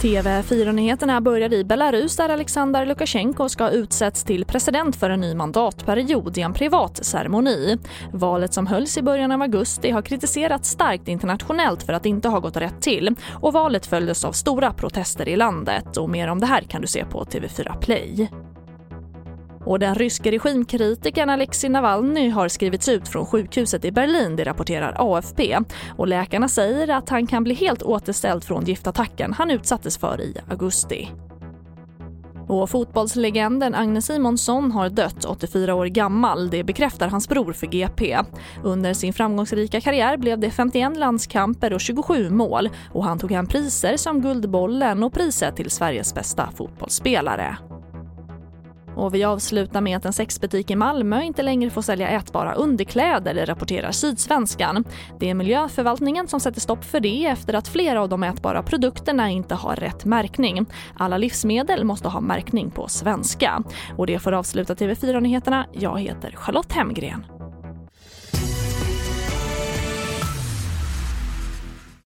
TV4-nyheterna börjar i Belarus där Alexander Lukasjenko ska ha utsetts till president för en ny mandatperiod i en privat ceremoni. Valet som hölls i början av augusti har kritiserats starkt internationellt för att inte ha gått rätt till och valet följdes av stora protester i landet. Och mer om det här kan du se på TV4 Play. Och den ryske regimkritikern Alexei Navalny har skrivits ut från sjukhuset i Berlin, det rapporterar AFP. Och läkarna säger att han kan bli helt återställd från giftattacken han utsattes för i augusti. Och fotbollslegenden Agne Simonsson har dött 84 år gammal, det bekräftar hans bror för GP. Under sin framgångsrika karriär blev det 51 landskamper och 27 mål och han tog hem priser som Guldbollen och priset till Sveriges bästa fotbollsspelare. Och vi avslutar med att en sexbutik i Malmö inte längre får sälja ätbara underkläder, rapporterar Sydsvenskan. Det är miljöförvaltningen som sätter stopp för det efter att flera av de ätbara produkterna inte har rätt märkning. Alla livsmedel måste ha märkning på svenska. Och det får avsluta TV4-nyheterna. Jag heter Charlotte Hemgren.